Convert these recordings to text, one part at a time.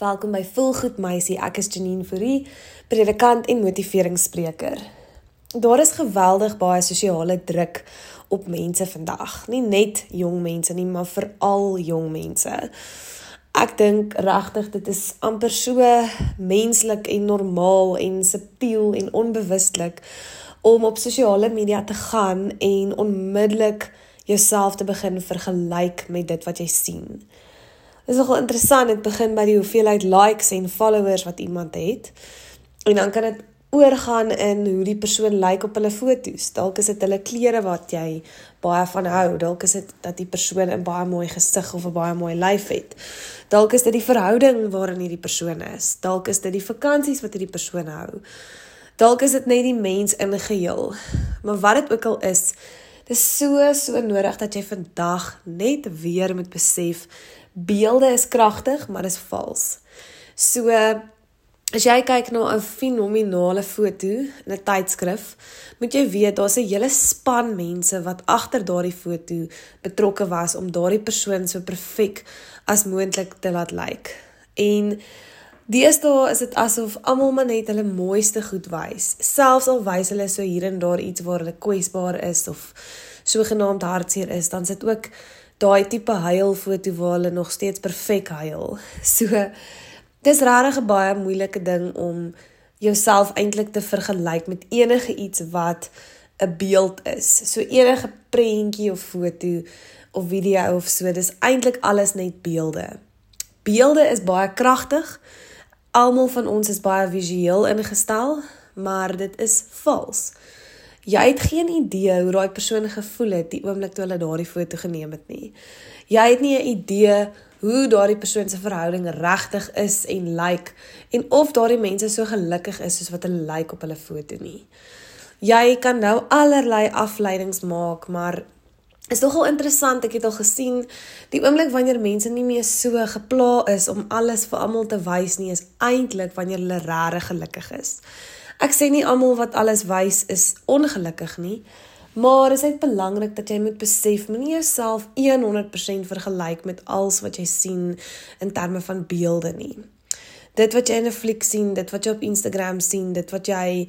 Welkom by Volgoed Meisie. Ek is Janine Fourie, predikant en motiveringsspreker. Daar is geweldig baie sosiale druk op mense vandag. Nie net jong mense nie, maar veral jong mense. Ek dink regtig dit is amper so menslik en normaal en subtiel en onbewustelik om op sosiale media te gaan en onmiddellik jouself te begin vergelyk met dit wat jy sien. Dit is nogal interessant, dit begin by die hoeveelheid likes en followers wat iemand het. En dan kan dit oorgaan in hoe die persoon lyk like op hulle foto's. Dalk is dit hulle klere wat jy baie van hou. Dalk is dit dat die persoon 'n baie mooi gesig of 'n baie mooi lyf het. Dalk is dit die verhouding waarin hierdie persoon is. Dalk is dit die vakansies wat hierdie persoon hou. Dalk is dit net die mens in geheel. Maar wat dit ook al is, dit is so so nodig dat jy vandag net weer moet besef beelde is kragtig, maar is vals. So as jy kyk na 'n fenominale foto in 'n tydskrif, moet jy weet daar's 'n hele span mense wat agter daardie foto betrokke was om daardie persoon so perfek as moontlik te laat lyk. En Deesdae is dit asof almal maar net hulle mooiste goed wys. Selfs al wys hulle so hier en daar iets waar hulle kwesbaar is of sogenaamd hartseer is, dan sit ook daai tipe huilfoto waar hulle nog steeds perfek huil. So dis regtig 'n baie moeilike ding om jouself eintlik te vergelyk met enige iets wat 'n beeld is. So enige prentjie of foto of video of so, dis eintlik alles net beelde. Beelde is baie kragtig. Almal van ons is baie visueel ingestel, maar dit is vals. Jy het geen idee hoe daai persoon gevoel het die oomblik toe hulle daardie foto geneem het nie. Jy het nie 'n idee hoe daardie persoon se verhouding regtig is en lyk like, en of daardie mense so gelukkig is soos wat hulle lyk like op hulle foto nie. Jy kan nou allerlei afleidings maak, maar is nogal interessant. Ek het al gesien die oomblik wanneer mense nie meer so gepla is om alles vir almal te wys nie, is eintlik wanneer hulle regtig gelukkig is. Ek sê nie almal wat alles wys is ongelukkig nie, maar dit is belangrik dat jy moet besef moenie jouself 100% vergelyk met alles wat jy sien in terme van beelde nie. Dit wat jy in 'n fliek sien, dit wat jy op Instagram sien, dit wat jy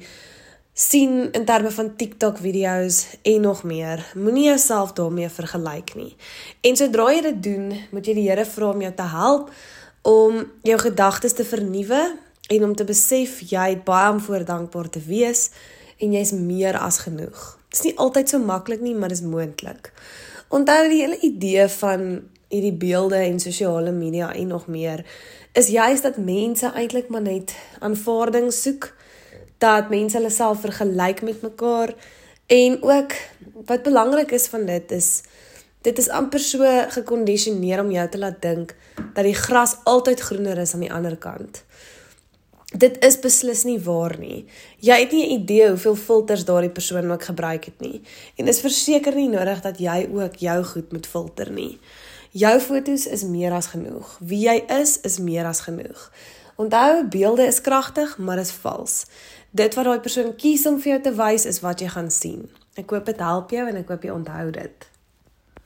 sien in terme van TikTok video's en nog meer, moenie jouself daarmee vergelyk nie. En sodra jy dit doen, moet jy die Here vra om jou te help om jou gedagtes te vernuwe en om te besef jy het baie om voor dankbaar te wees en jy's meer as genoeg. Dit is nie altyd so maklik nie, maar dit is moontlik. Onthou die hele idee van hierdie beelde en sosiale media en nog meer is juist dat mense eintlik maar net aanvaarding soek dat mense hulle self vergelyk met mekaar en ook wat belangrik is van dit is dit is amper so gekondisioneer om jou te laat dink dat die gras altyd groener is aan die ander kant dit is beslis nie waar nie. Jy het nie 'n idee hoeveel filters daardie persoon ook gebruik het nie. En dis verseker nie nodig dat jy ook jou goed moet filter nie. Jou fotos is meer as genoeg. Wie jy is, is meer as genoeg. Onthou, beelde is kragtig, maar is vals. Dit wat daai persoon kies om vir jou te wys is wat jy gaan sien. Ek hoop dit help jou en ek hoop jy onthou dit.